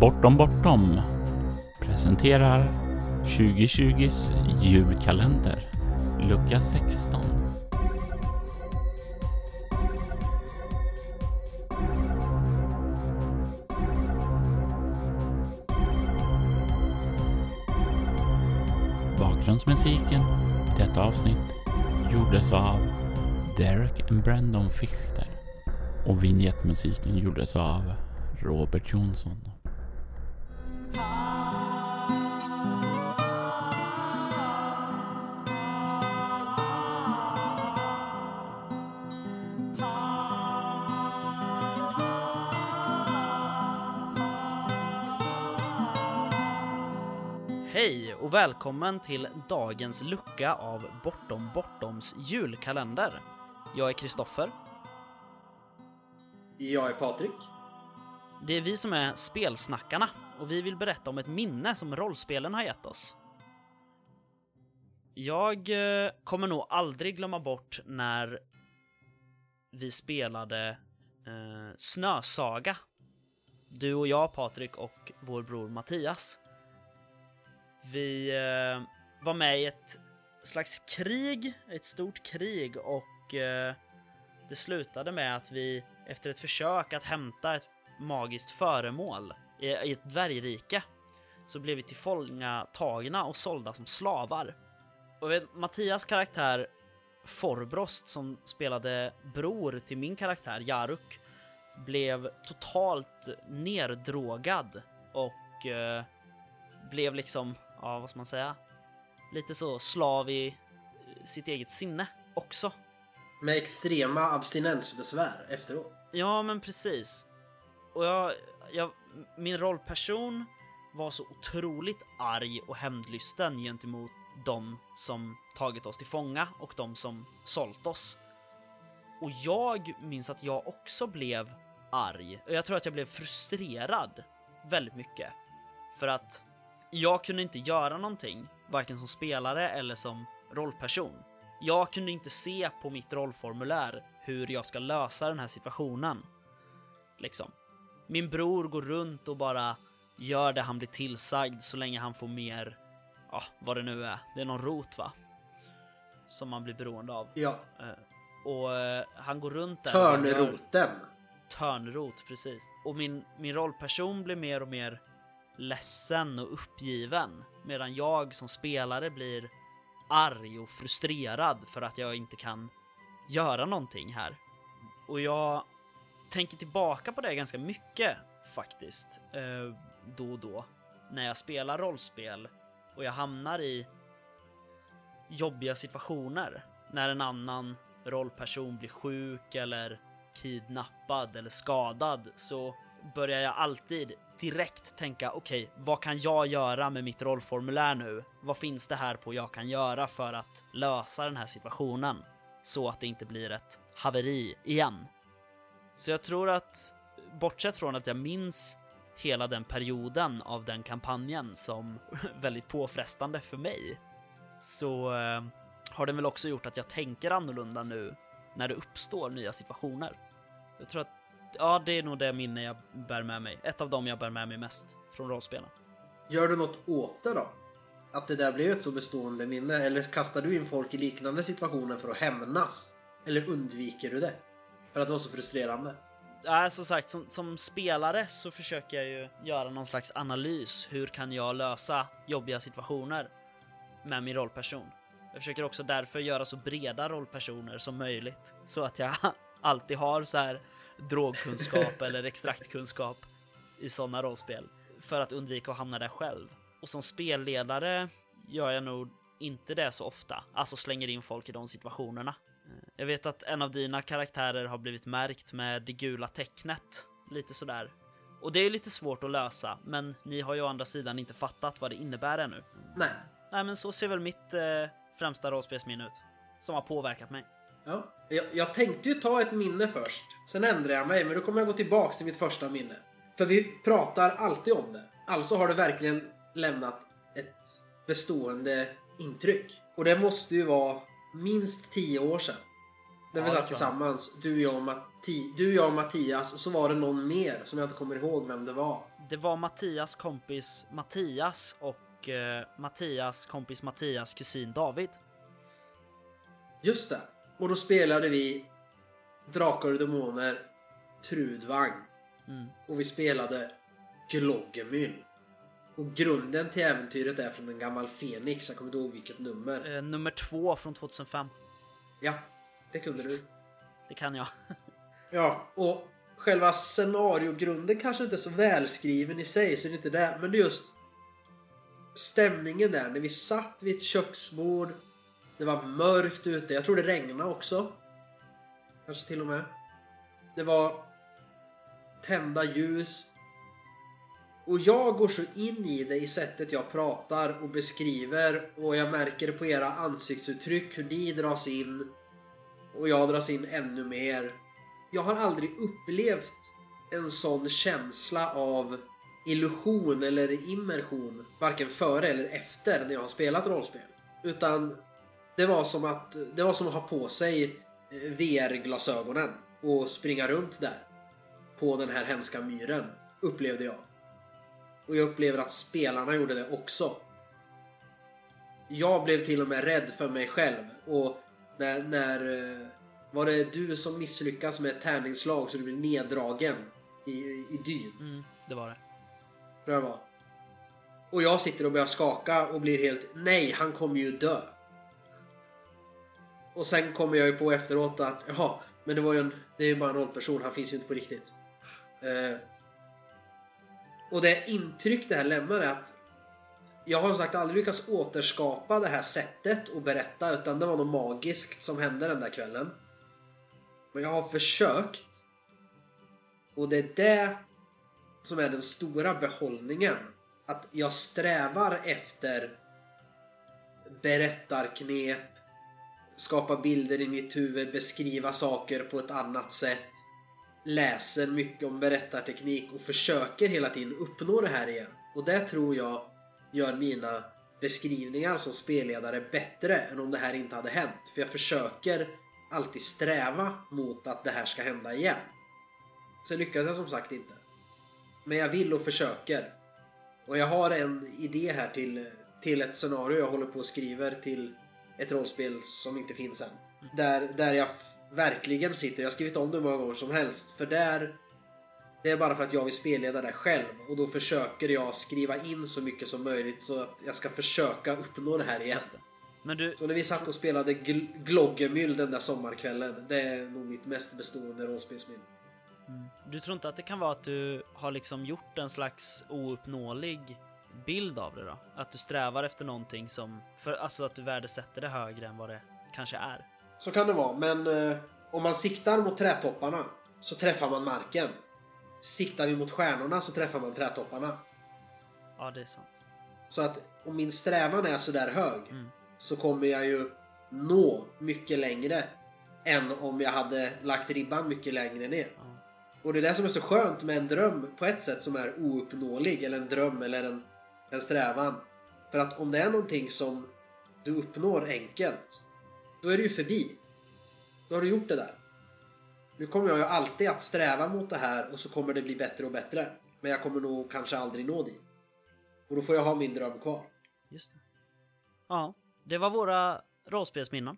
Bortom Bortom presenterar 2020s julkalender, lucka 16. Bakgrundsmusiken i detta avsnitt gjordes av Derek and Brandon Fichter och vignettmusiken gjordes av Robert Jonsson. Hej och välkommen till dagens lucka av Bortom Bortoms julkalender. Jag är Kristoffer. Jag är Patrik. Det är vi som är spelsnackarna och vi vill berätta om ett minne som rollspelen har gett oss. Jag eh, kommer nog aldrig glömma bort när vi spelade eh, Snösaga. Du och jag, Patrik, och vår bror Mattias. Vi eh, var med i ett slags krig, ett stort krig och eh, det slutade med att vi efter ett försök att hämta ett magiskt föremål i, i ett dvärgrike så blev vi tillfångatagna och sålda som slavar. Och vet, Mattias karaktär Forbrost som spelade bror till min karaktär Jaruk blev totalt neddrogad och eh, blev liksom, ja vad ska man säga, lite så slav i sitt eget sinne också. Med extrema abstinensbesvär efteråt. Ja, men precis. Och jag, jag, min rollperson var så otroligt arg och hämndlysten gentemot de som tagit oss till fånga och de som sålt oss. Och jag minns att jag också blev arg. Och jag tror att jag blev frustrerad väldigt mycket. För att jag kunde inte göra någonting, varken som spelare eller som rollperson. Jag kunde inte se på mitt rollformulär hur jag ska lösa den här situationen. Liksom. Min bror går runt och bara gör det han blir tillsagd så länge han får mer, ja, vad det nu är. Det är någon rot va? Som man blir beroende av. Ja. Eh, och eh, han går runt där. Törnroten. Törnrot, precis. Och min, min rollperson blir mer och mer ledsen och uppgiven. Medan jag som spelare blir arg och frustrerad för att jag inte kan göra någonting här. Och jag tänker tillbaka på det ganska mycket faktiskt, eh, då och då. När jag spelar rollspel och jag hamnar i jobbiga situationer. När en annan rollperson blir sjuk eller kidnappad eller skadad så börjar jag alltid direkt tänka okej, okay, vad kan jag göra med mitt rollformulär nu? Vad finns det här på jag kan göra för att lösa den här situationen så att det inte blir ett haveri igen? Så jag tror att bortsett från att jag minns hela den perioden av den kampanjen som väldigt påfrestande för mig så eh, har den väl också gjort att jag tänker annorlunda nu när det uppstår nya situationer. Jag tror att ja, det är nog det minne jag bär med mig. Ett av dem jag bär med mig mest från rollspelen. Gör du något åt det då? Att det där blev ett så bestående minne? Eller kastar du in folk i liknande situationer för att hämnas? Eller undviker du det? För att det var så frustrerande? Ja, som sagt, som, som, spelare så försöker jag ju göra någon slags analys. Hur kan jag lösa jobbiga situationer med min rollperson? Jag försöker också därför göra så breda rollpersoner som möjligt så att jag alltid har så här drogkunskap eller extraktkunskap i sådana rollspel för att undvika att hamna där själv. Och som spelledare gör jag nog inte det så ofta, alltså slänger in folk i de situationerna. Jag vet att en av dina karaktärer har blivit märkt med det gula tecknet, lite sådär. Och det är lite svårt att lösa, men ni har ju å andra sidan inte fattat vad det innebär ännu. Nej. Nej, men så ser väl mitt eh, främsta rollspelsminne ut, som har påverkat mig. Ja. Jag, jag, tänkte ju ta ett minne först. Sen ändrade jag mig, men då kommer jag gå tillbaks till mitt första minne. För vi pratar alltid om det. Alltså har det verkligen lämnat ett bestående intryck. Och det måste ju vara minst tio år sedan. När vi ja, satt tillsammans, du, jag och Matti du, jag och Mattias, och så var det någon mer som jag inte kommer ihåg vem det var. det var Mattias kompis Mattias och eh, Mattias kompis Mattias kusin David. Just det. Och då spelade vi Drakar och Demoner, Trudvang. Mm. Och vi spelade Gloggemyll. Och grunden till äventyret är från en gammal Fenix. Jag kommer inte ihåg vilket nummer. Eh, nummer två från 2005. Ja, det kunde du. Det kan jag. Ja, och själva scenariogrunden kanske inte är så välskriven i sig, så det är inte det. Men det är just stämningen där när vi satt vid ett köksbord. Det var mörkt ute. Jag tror det regnade också. Kanske till och med. Det var tända ljus. Och jag går så in i det i sättet jag pratar och beskriver och jag märker det på era ansiktsuttryck hur ni dras in och jag dras in ännu mer. Jag har aldrig upplevt en sån känsla av illusion eller immersion varken före eller efter när jag har spelat rollspel. Utan det var som att, det var som att ha på sig eh, VR-glasögonen och springa runt där. På den här hemska myren, upplevde jag. Och jag upplever att spelarna gjorde det också. Jag blev till och med rädd för mig själv och när, när eh, var det du som misslyckas med ett tärningsslag så du blir neddragen i, i dyn? Mm, det var det. Tror jag det var. Och jag sitter och börjar skaka och blir helt nej, han kommer ju dö. Och sen kommer jag ju på efteråt att jaha, men det var ju en, det är ju bara en rollperson, han finns ju inte på riktigt. Eh, och det intryck det här lämnar är att jag har som sagt aldrig lyckats återskapa det här sättet att berätta utan det var något magiskt som hände den där kvällen. Men jag har försökt. Och det är det som är den stora behållningen. Att jag strävar efter berättarknep, skapa bilder i mitt huvud, beskriva saker på ett annat sätt. Läser mycket om berättarteknik och försöker hela tiden uppnå det här igen. Och det tror jag gör mina beskrivningar som spelledare bättre än om det här inte hade hänt. För jag försöker alltid sträva mot att det här ska hända igen. Sen lyckas jag som sagt inte. Men jag vill och försöker. Och jag har en idé här till, till ett scenario jag håller på och skriver till ett rollspel som inte finns än. Där, där jag verkligen sitter, jag har skrivit om det många gånger som helst. För där det är bara för att jag vill spelleda det själv och då försöker jag skriva in så mycket som möjligt så att jag ska försöka uppnå det här igen. Men du, Så när vi satt och spelade gl- Gloggemyll den där sommarkvällen, det är nog mitt mest bestående rollspelsminne. du tror inte att det kan vara att du har liksom gjort en slags ouppnåelig bild av det då? Att du strävar efter någonting som, för, alltså att du värdesätter det högre än vad det kanske är? Så kan det vara, men eh, om man siktar mot trädtopparna så träffar man marken. Siktar vi mot stjärnorna så träffar man trädtopparna. Ja, det är sant. Så att om min strävan är så där hög Mm. så kommer jag ju nå mycket längre än om jag hade lagt ribban mycket längre ner. Ja. Och det är det som är så skönt med en dröm på ett sätt som är ouppnåelig eller en dröm eller en, en strävan. För att om det är någonting som du uppnår enkelt då är det ju förbi. Då har du gjort det där. Nu kommer jag ju alltid att sträva mot det här och så kommer det bli bättre och bättre. Men jag kommer nog kanske aldrig nå dit. Och då får jag ha min dröm kvar. Just det. Ja, det var våra rollspelsminnen.